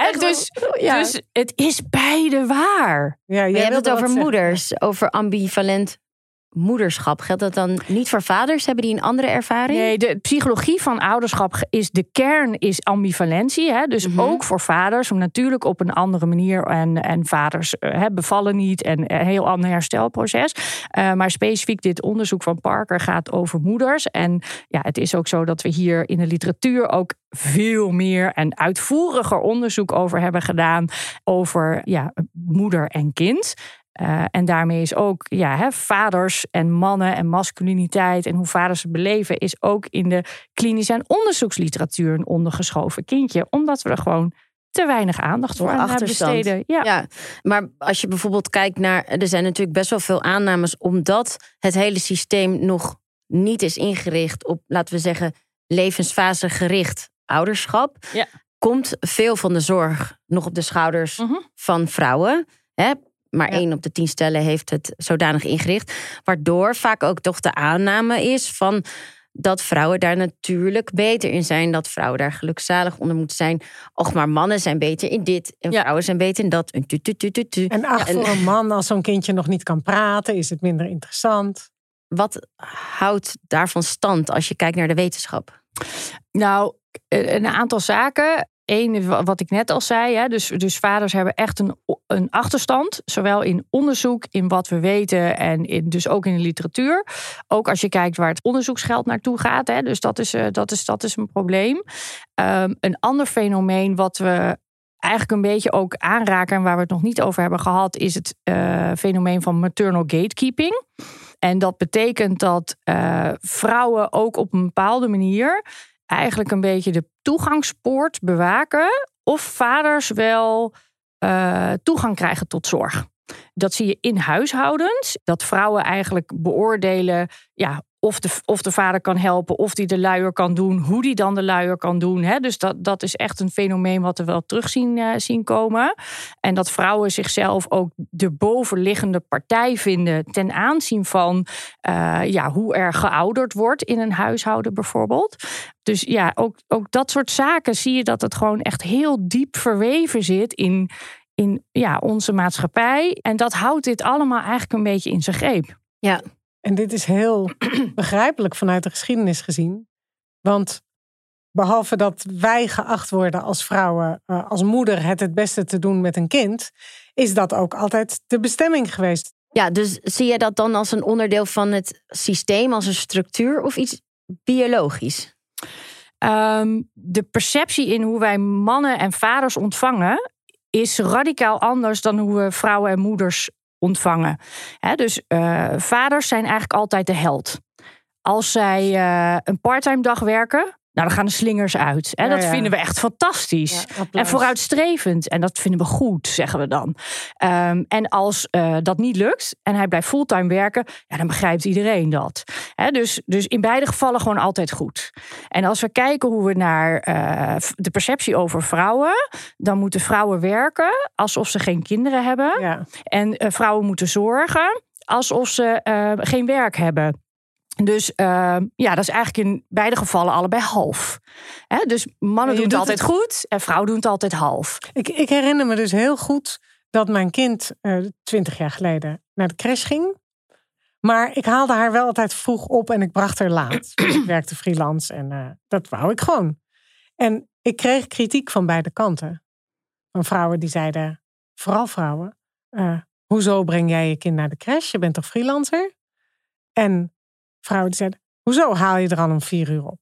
Hè, dus, ja. dus het is beide waar. ja jij Je hebt het over zeggen. moeders, over ambivalent moederschap. Geldt dat dan niet voor vaders? Hebben die een andere ervaring? Nee, de psychologie van ouderschap is de kern is ambivalentie. Hè? Dus Mhm. ook voor vaders, om natuurlijk op een andere manier. En, en vaders eh, hè, bevallen niet en een heel ander herstelproces. Eh, maar specifiek dit onderzoek van Parker gaat over moeders. En ja, het is ook zo dat we hier in de literatuur ook veel meer en uitvoeriger onderzoek over hebben gedaan. Over ja, moeder en kind. Eh, en daarmee is ook ja, hè, vaders en mannen en masculiniteit en hoe vaders het beleven, is ook in de klinische en onderzoeksliteratuur een ondergeschoven kindje. Omdat we er gewoon te weinig aandacht voor aan achterstand. besteden. Ja. Ja, maar als je bijvoorbeeld kijkt naar. Er zijn natuurlijk best wel veel aannames, omdat het hele systeem nog niet is ingericht op, laten we zeggen, levensfase gericht ouderschap. Ja. Komt veel van de zorg nog op de schouders Mhm. van vrouwen. Hè? Maar Ja. één op de tien stellen heeft het zodanig ingericht. Waardoor vaak ook toch de aanname is van dat vrouwen daar natuurlijk beter in zijn. Dat vrouwen daar gelukzalig onder moeten zijn. Och, maar mannen zijn beter in dit. En Ja. vrouwen zijn beter in dat. En tu, tu, tu, tu, tu. En ach, Ja, en- voor een man, als zo'n kindje nog niet kan praten, is het minder interessant. Wat houdt daarvan stand als je kijkt naar de wetenschap? Nou, een aantal zaken. Eén, wa- wat ik net al zei, hè, dus, dus vaders hebben echt een, een achterstand. Zowel in onderzoek, in wat we weten en in, dus ook in de literatuur. Ook als je kijkt waar het onderzoeksgeld naartoe gaat. Hè, dus dat is, eh, dat, is, dat is een probleem. Ehm, een ander fenomeen wat we eigenlijk een beetje ook aanraken... en waar we het nog niet over hebben gehad... is het eh, fenomeen van maternal gatekeeping. En dat betekent dat eh, vrouwen ook op een bepaalde manier eigenlijk een beetje de toegangspoort bewaken. Of vaders wel eh, toegang krijgen tot zorg. Dat zie je in huishoudens. Dat vrouwen eigenlijk beoordelen ja, of, de, of de vader kan helpen, of die de luier kan doen, hoe die dan de luier kan doen. Hè. Dus dat, dat is echt een fenomeen wat we wel terug zien, eh, zien komen. En dat vrouwen zichzelf ook de bovenliggende partij vinden ten aanzien van eh, ja, hoe er geouderd wordt in een huishouden bijvoorbeeld. Dus ja, ook, ook dat soort zaken zie je dat het gewoon echt heel diep verweven zit in, in ja, onze maatschappij. En dat houdt dit allemaal eigenlijk een beetje in zijn greep. Ja, En dit is heel begrijpelijk vanuit de geschiedenis gezien. Want behalve dat wij geacht worden als vrouwen, eh, als moeder, het het beste te doen met een kind, is dat ook altijd de bestemming geweest. ja, dus zie je dat dan als een onderdeel van het systeem, als een structuur of iets biologisch? Ehm, de perceptie in hoe wij mannen en vaders ontvangen is radicaal anders dan hoe we vrouwen en moeders ontvangen. Dus uh, vaders zijn eigenlijk altijd de held. Als zij uh, een parttime dag werken, nou, dan gaan de slingers uit. En dat vinden we echt fantastisch. en vooruitstrevend. En dat vinden we goed, zeggen we dan. Um, en als uh, dat niet lukt en hij blijft fulltime werken, ja, dan begrijpt iedereen dat. dus, dus in beide gevallen gewoon altijd goed. En als we kijken hoe we naar uh, de perceptie over vrouwen, dan moeten vrouwen werken alsof ze geen kinderen hebben. Ja. En uh, vrouwen moeten zorgen alsof ze geen werk hebben. Dus uh, ja, dat is eigenlijk in beide gevallen allebei half. He, dus mannen doen het altijd goed en vrouwen doen het altijd half. Ik, ik, herinner me dus heel goed dat mijn kind uh, twintig jaar geleden naar de crash ging. Maar ik haalde haar wel altijd vroeg op en ik bracht haar laat. ik werkte freelance en uh, dat wou ik gewoon. En ik kreeg kritiek van beide kanten. Van vrouwen die zeiden, vooral vrouwen, uh, hoezo breng jij je kind naar de crash? Je bent toch freelancer? En vrouwen die zeiden: Hoezo haal je er al om vier uur op?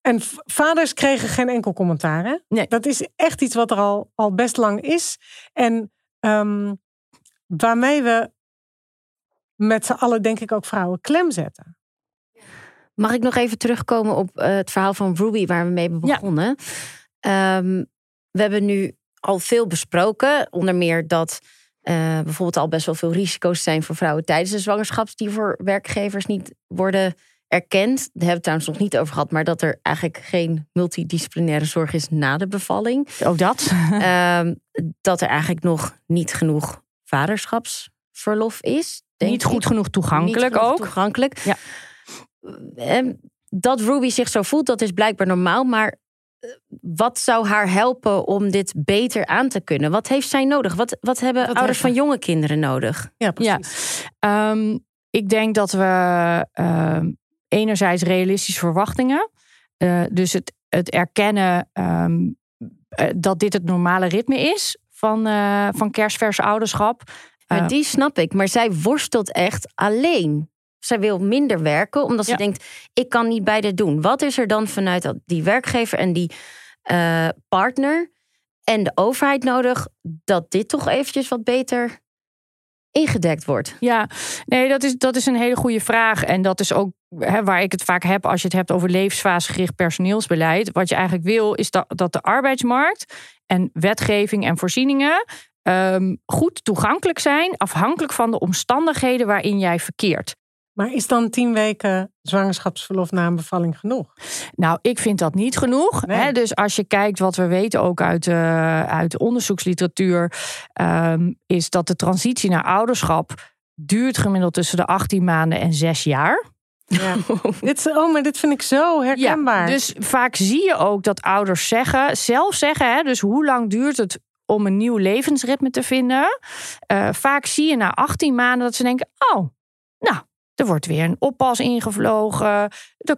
En vaders kregen geen enkel commentaar. Hè? Nee. Dat is echt iets wat er al, al best lang is. En um, waarmee we met z'n allen, denk ik, ook vrouwen klem zetten. Mag ik nog even terugkomen op uh, het verhaal van Ruby, waar we mee begonnen? Ja. Um, we hebben nu al veel besproken, onder meer dat uh, bijvoorbeeld al best wel veel risico's zijn voor vrouwen tijdens de zwangerschap, die voor werkgevers niet worden erkend. Daar hebben we het trouwens nog niet over gehad, maar dat er eigenlijk geen multidisciplinaire zorg is na de bevalling. Ook dat. uh, dat er eigenlijk nog niet genoeg vaderschapsverlof is. niet goed genoeg toegankelijk niet ook. Toegankelijk. Ja. Ehm, dat Ruby zich zo voelt, dat is blijkbaar normaal. Maar wat zou haar helpen om dit beter aan te kunnen? Wat heeft zij nodig? Wat, wat hebben ouders van jonge kinderen nodig? Ja, precies. Ja. Um, ik denk dat we uh, enerzijds realistische verwachtingen, uh, dus het, het erkennen um, uh, dat dit het normale ritme is van, uh, van kerstvers ouderschap. Die snap ik, maar zij worstelt echt alleen. Zij wil minder werken, omdat ze denkt: ik kan niet beide doen. Wat is er dan vanuit die werkgever en die uh, partner en de overheid nodig dat dit toch eventjes wat beter ingedekt wordt? Ja, nee, dat is, dat is een hele goede vraag. En dat is ook hè, waar ik het vaak heb als je het hebt over levensfasegericht personeelsbeleid. Wat je eigenlijk wil, is dat, dat de arbeidsmarkt en wetgeving en voorzieningen um, goed toegankelijk zijn, afhankelijk van de omstandigheden waarin jij verkeert. Maar is dan tien weken zwangerschapsverlof na een bevalling genoeg? Nou, ik vind dat niet genoeg. Nee. Hè? Dus als je kijkt wat we weten ook uit, uh, uit de onderzoeksliteratuur, um, is dat de transitie naar ouderschap duurt gemiddeld tussen de 18 maanden en 6 jaar. Ja. dit, oh, maar dit vind ik zo herkenbaar. Ja, dus vaak zie je ook dat ouders zeggen, zelf zeggen, hè, dus hoe lang duurt het om een nieuw levensritme te vinden? Uh, vaak zie je na 18 maanden dat ze denken, oh, nou, er wordt weer een oppas ingevlogen.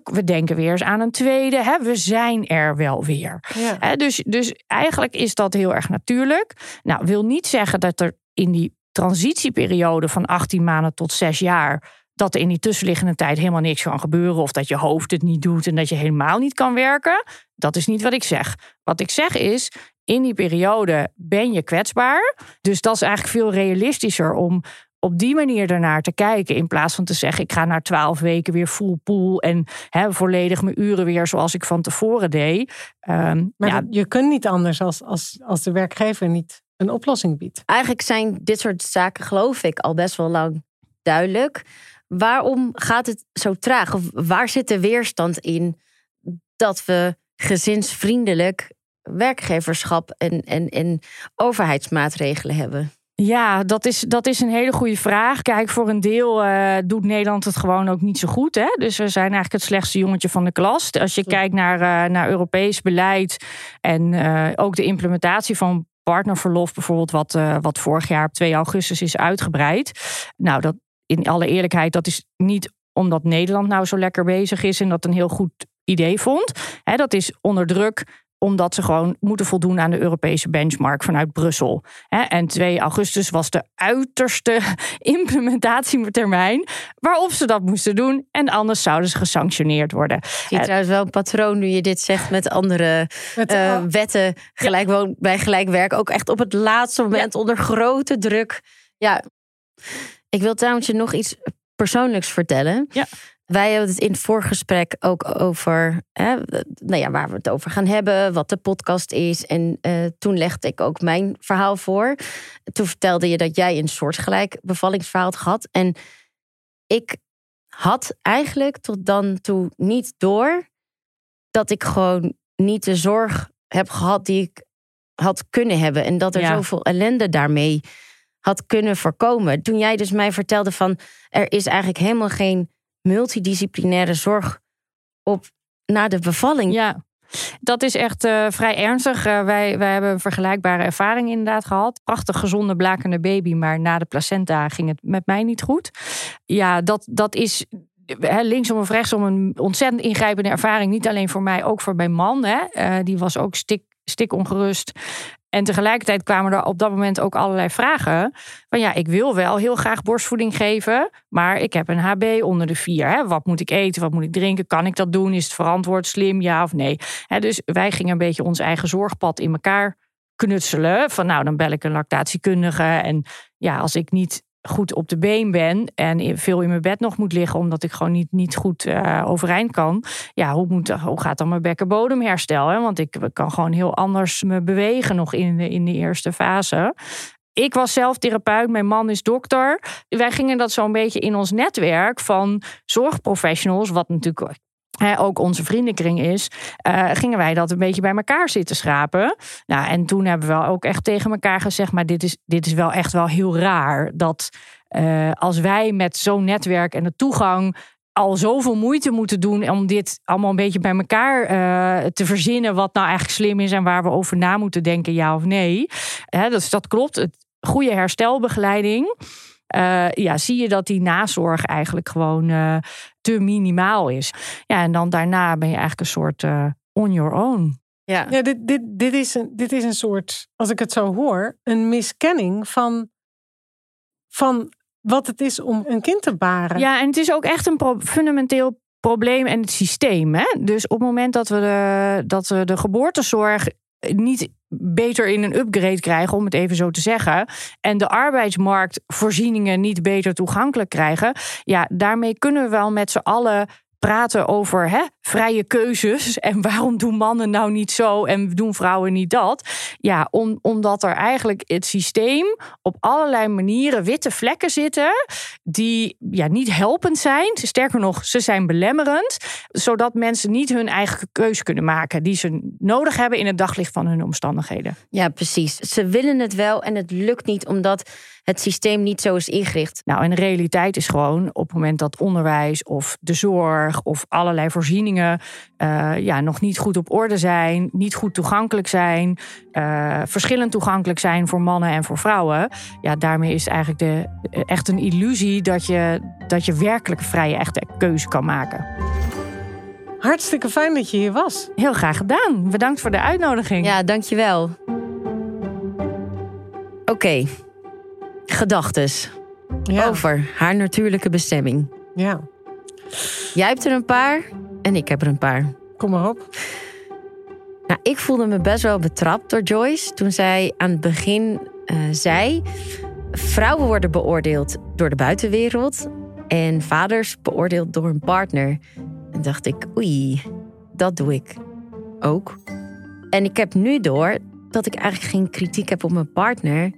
We denken weer eens aan een tweede. Hè? We zijn er wel weer. Ja. Dus, dus eigenlijk is dat heel erg natuurlijk. Nou, wil niet zeggen dat er in die transitieperiode van 18 maanden tot 6 jaar. dat er in die tussenliggende tijd helemaal niks kan gebeuren. of dat je hoofd het niet doet en dat je helemaal niet kan werken. Dat is niet wat ik zeg. Wat ik zeg is. In die periode ben je kwetsbaar. Dus dat is eigenlijk veel realistischer om op die manier ernaar te kijken. In plaats van te zeggen, ik ga na twaalf weken weer full pool en hè, volledig mijn uren weer zoals ik van tevoren deed. Um, maar ja, je kunt niet anders als, als, als de werkgever niet een oplossing biedt. Eigenlijk zijn dit soort zaken, geloof ik, al best wel lang duidelijk. Waarom gaat het zo traag? Of waar zit de weerstand in dat we gezinsvriendelijk werkgeverschap en, en, en overheidsmaatregelen hebben? Ja, dat is, dat is een hele goede vraag. Kijk, voor een deel uh, doet Nederland het gewoon ook niet zo goed. Hè? Dus we zijn eigenlijk het slechtste jongetje van de klas. Als je kijkt naar, uh, naar Europees beleid en uh, ook de implementatie van partnerverlof, bijvoorbeeld, wat, wat vorig jaar op 2 augustus is uitgebreid. Nou, dat in alle eerlijkheid, dat is niet omdat Nederland nou zo lekker bezig is en dat een heel goed idee vond. Hè, dat is onder druk omdat ze gewoon moeten voldoen aan de Europese benchmark vanuit Brussel. En 2 augustus was de uiterste implementatietermijn waarop ze dat moesten doen. En anders zouden ze gesanctioneerd worden. Ik zie trouwens wel een patroon nu je dit zegt met andere met, uh, wetten. Gelijk ja. bij gelijk werk. Ook echt op het laatste moment onder grote druk. Ja, ik wil trouwens je nog iets persoonlijks vertellen. Ja. Wij hebben het in het voorgesprek ook over hè, nou ja, waar we het over gaan hebben, wat de podcast is. En uh, toen legde ik ook mijn verhaal voor. Toen vertelde je dat jij een soortgelijk bevallingsverhaal had gehad. En ik had eigenlijk tot dan toe niet door dat ik gewoon niet de zorg heb gehad die ik had kunnen hebben. En dat er Ja. zoveel ellende daarmee had kunnen voorkomen. Toen jij dus mij vertelde van er is eigenlijk helemaal geen multidisciplinaire zorg op na de bevalling. Ja, dat is echt eh, vrij ernstig. Eh, wij, wij hebben een vergelijkbare ervaring inderdaad gehad. Prachtig gezonde blakende baby, maar na de placenta ging het met mij niet goed. Ja, dat, dat is hè, linksom of rechtsom een ontzettend ingrijpende ervaring. Niet alleen voor mij, ook voor mijn man. Hè. Eh, die was ook stik, stik ongerust. En tegelijkertijd kwamen er op dat moment ook allerlei vragen. Van ja, ik wil wel heel graag borstvoeding geven, maar ik heb een HB onder de vier. Hè? Wat moet ik eten? Wat moet ik drinken? Kan ik dat doen? Is het verantwoord, slim, ja of nee? Hè, dus wij gingen een beetje ons eigen zorgpad in elkaar knutselen. Van nou, dan bel ik een lactatiekundige. En ja, als ik niet goed op de been ben en veel in mijn bed nog moet liggen omdat ik gewoon niet, niet goed uh, overeind kan. Ja, hoe, moet, hoe gaat dan mijn bekkenbodemherstel? Hè? Want ik kan gewoon heel anders me bewegen nog in de, in de eerste fase. Ik was zelf therapeut, mijn man is dokter. Wij gingen dat zo'n beetje in ons netwerk van zorgprofessionals, wat natuurlijk Ook onze vriendenkring is, uh, gingen wij dat een beetje bij elkaar zitten schrapen. Nou, en toen hebben we ook echt tegen elkaar gezegd: maar dit is, dit is wel echt wel heel raar. Dat uh, als wij met zo'n netwerk en de toegang al zoveel moeite moeten doen om dit allemaal een beetje bij elkaar uh, te verzinnen, wat nou eigenlijk slim is en waar we over na moeten denken, ja of nee. Dus dat klopt. Het, goede herstelbegeleiding. Ja, zie je dat die nazorg eigenlijk gewoon te minimaal is. Ja, en dan daarna ben je eigenlijk een soort uh, on your own. Ja, ja dit, dit, dit, is een, dit is een soort, als ik het zo hoor, een miskenning van, van wat het is om een kind te baren. Ja, en het is ook echt een pro fundamenteel probleem en het systeem. Hè? Dus op het moment dat we de, dat we de geboortezorg niet beter in een upgrade krijgen, om het even zo te zeggen. En de arbeidsmarktvoorzieningen niet beter toegankelijk krijgen. Ja, daarmee kunnen we wel met z'n allen praten over hè, vrije keuzes. En waarom doen mannen nou niet zo en doen vrouwen niet dat? Ja, om, omdat er eigenlijk het systeem op allerlei manieren witte vlekken zitten. die ja, niet helpend zijn. Sterker nog, ze zijn belemmerend. Zodat mensen niet hun eigen keuze kunnen maken. die ze nodig hebben in het daglicht van hun omstandigheden. Ja, precies. Ze willen het wel en het lukt niet omdat het systeem niet zo is ingericht. Nou, en de realiteit is gewoon op het moment dat onderwijs of de zorg of allerlei voorzieningen uh, ja, nog niet goed op orde zijn, niet goed toegankelijk zijn, uh, verschillend toegankelijk zijn voor mannen en voor vrouwen. Ja, daarmee is eigenlijk de, echt een illusie dat je, dat je werkelijk vrije, echte keuze kan maken. Hartstikke fijn dat je hier was. Heel graag gedaan. Bedankt voor de uitnodiging. Ja, dankjewel. Oké. Okay gedachtes ja. over haar natuurlijke bestemming. Ja. Jij hebt er een paar en ik heb er een paar. Kom maar op. Nou, ik voelde me best wel betrapt door Joyce toen zij aan het begin uh, zei: vrouwen worden beoordeeld door de buitenwereld en vaders beoordeeld door een partner. En dacht ik: oei, dat doe ik ook. En ik heb nu door dat ik eigenlijk geen kritiek heb op mijn partner,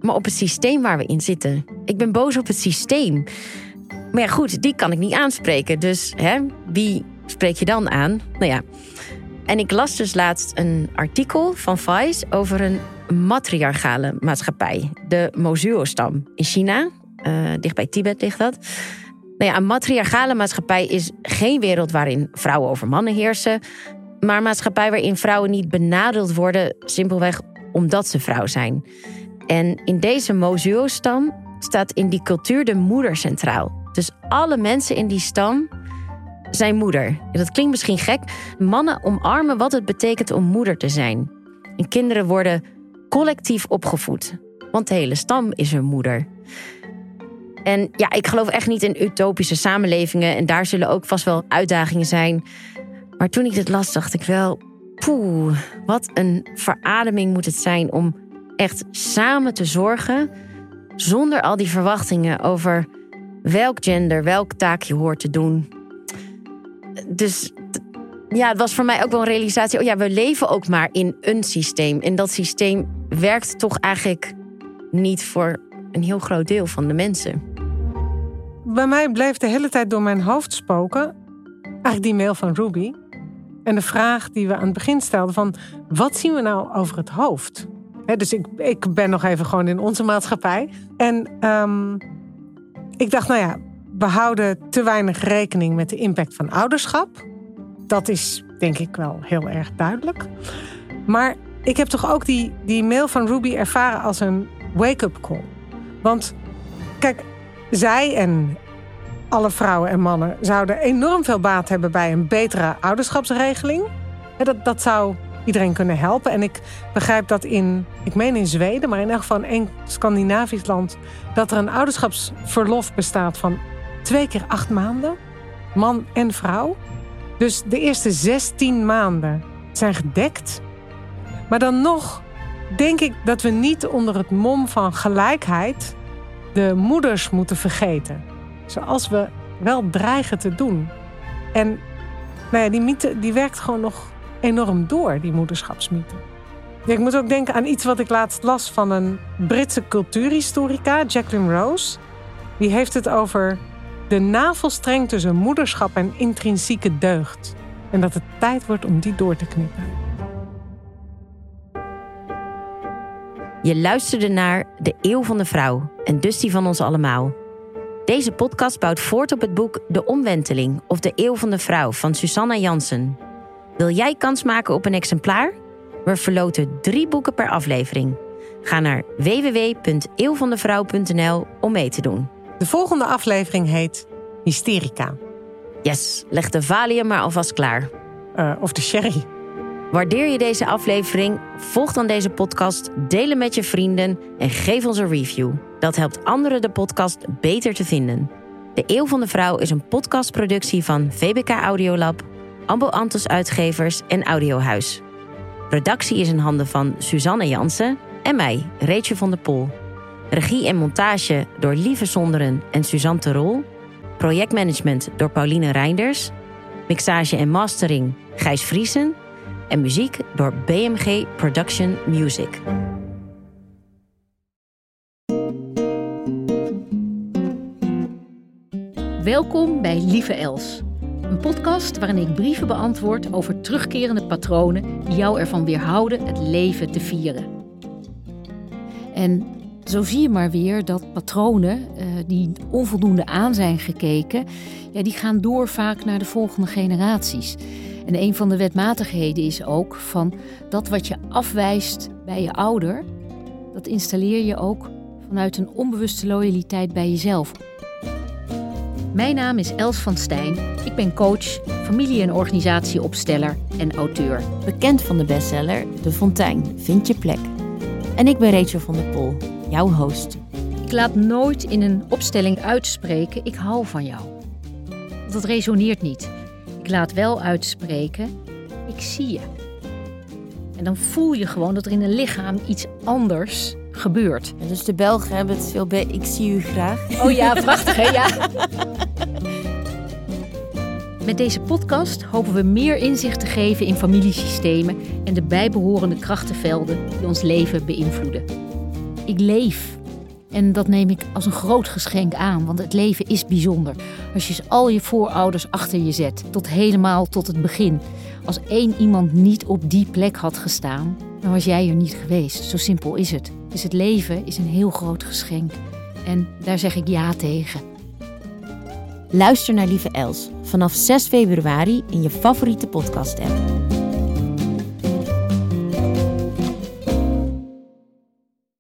maar op het systeem waar we in zitten. Ik ben boos op het systeem. Maar ja, goed, die kan ik niet aanspreken. Dus hè, wie spreek je dan aan? Nou ja. En ik las dus laatst een artikel van Vice over een matriarchale maatschappij. De Mozuo-stam in China. Uh, dicht bij Tibet ligt dat. Nou ja, een matriarchale maatschappij is geen wereld waarin vrouwen over mannen heersen. Maar een maatschappij waarin vrouwen niet benadeeld worden, simpelweg omdat ze vrouw zijn. En in deze Mozuo-stam staat in die cultuur de moeder centraal. Dus alle mensen in die stam zijn moeder. Dat klinkt misschien gek. Mannen omarmen wat het betekent om moeder te zijn. En kinderen worden collectief opgevoed. Want de hele stam is hun moeder. En ja, ik geloof echt niet in utopische samenlevingen. En daar zullen ook vast wel uitdagingen zijn. Maar toen ik dit las, dacht ik wel... Poeh, wat een verademing moet het zijn om echt samen te zorgen... zonder al die verwachtingen over welk gender, welk taak je hoort te doen. Dus ja, het was voor mij ook wel een realisatie. Oh ja, we leven ook maar in een systeem. En dat systeem werkt toch eigenlijk niet voor een heel groot deel van de mensen. Bij mij bleef de hele tijd door mijn hoofd spoken. Eigenlijk die mail van Ruby. En de vraag die we aan het begin stelden: van wat zien we nou over het hoofd? dus ik, ik ben nog even gewoon in onze maatschappij. En um, ik dacht, nou ja, we houden te weinig rekening met de impact van ouderschap. Dat is denk ik wel heel erg duidelijk. Maar ik heb toch ook die, die mail van Ruby ervaren als een wake-up call. Want kijk, zij en alle vrouwen en mannen zouden enorm veel baat hebben bij een betere ouderschapsregeling. Dat, dat zou iedereen kunnen helpen. En ik begrijp dat in, ik meen in Zweden, maar in elk geval in Scandinavisch land, dat er een ouderschapsverlof bestaat van twee keer acht maanden, man en vrouw. Dus de eerste 16 maanden zijn gedekt. Maar dan nog denk ik dat we niet onder het mom van gelijkheid de moeders moeten vergeten. Zoals we wel dreigen te doen. En nou ja, die mythe die werkt gewoon nog enorm door, die moederschapsmythe. ik moet ook denken aan iets wat ik laatst las van een Britse cultuurhistorica, Jacqueline Rose. Die heeft het over de navelstreng tussen moederschap en intrinsieke deugd. En dat het tijd wordt om die door te knippen. Je luisterde naar De Eeuw van de Vrouw en dus die van ons allemaal. Deze podcast bouwt voort op het boek De Omwenteling of De Eeuw van de Vrouw van Susanna Jansen. Wil jij kans maken op een exemplaar? We verloten drie boeken per aflevering. Ga naar www.eeuwvandevrouw.nl om mee te doen. De volgende aflevering heet Hysterica. Yes, leg de valium maar alvast klaar. Uh, of de sherry. Waardeer je deze aflevering? Volg dan deze podcast, deel hem met je vrienden en geef ons een review. Dat helpt anderen de podcast beter te vinden. De Eeuw van de Vrouw is een podcastproductie van VBK Audiolab, Ambo Antos Uitgevers en Audiohuis. Redactie is in handen van Suzanne Jansen en mij, Reetje van der Pol. Regie en montage door Lieve Sonderen en Suzanne Terol. Projectmanagement door Pauline Reinders. Mixage en mastering Gijs Vriesen. En muziek door BMG Production Music. Welkom bij Lieve Els. Een podcast waarin ik brieven beantwoord over terugkerende patronen die jou ervan weerhouden het leven te vieren. En zo zie je maar weer dat patronen uh, die onvoldoende aan zijn gekeken, ja, die gaan door vaak naar de volgende generaties. En een van de wetmatigheden is ook van dat wat je afwijst bij je ouder, dat installeer je ook vanuit een onbewuste loyaliteit bij jezelf. Mijn naam is Els van Stijn. Ik ben coach, familie- en organisatieopsteller en auteur. Bekend van de bestseller De Fontein, Vind je plek. En ik ben Rachel van der Pol, jouw host. Ik laat nooit in een opstelling uitspreken: ik hou van jou. Dat resoneert niet. Ik laat wel uitspreken: ik zie je. En dan voel je gewoon dat er in een lichaam iets anders gebeurt. dus de Belgen hebben het veel bij ik zie u graag. Oh ja, prachtig hè? Ja. Met deze podcast hopen we meer inzicht te geven in familiesystemen en de bijbehorende krachtenvelden die ons leven beïnvloeden. Ik leef. En dat neem ik als een groot geschenk aan, want het leven is bijzonder. Als je al je voorouders achter je zet, tot helemaal tot het begin. Als één iemand niet op die plek had gestaan, dan was jij er niet geweest. Zo simpel is het. Dus het leven is een heel groot geschenk. En daar zeg ik ja tegen. Luister naar Lieve Els vanaf 6 februari in je favoriete podcast-app.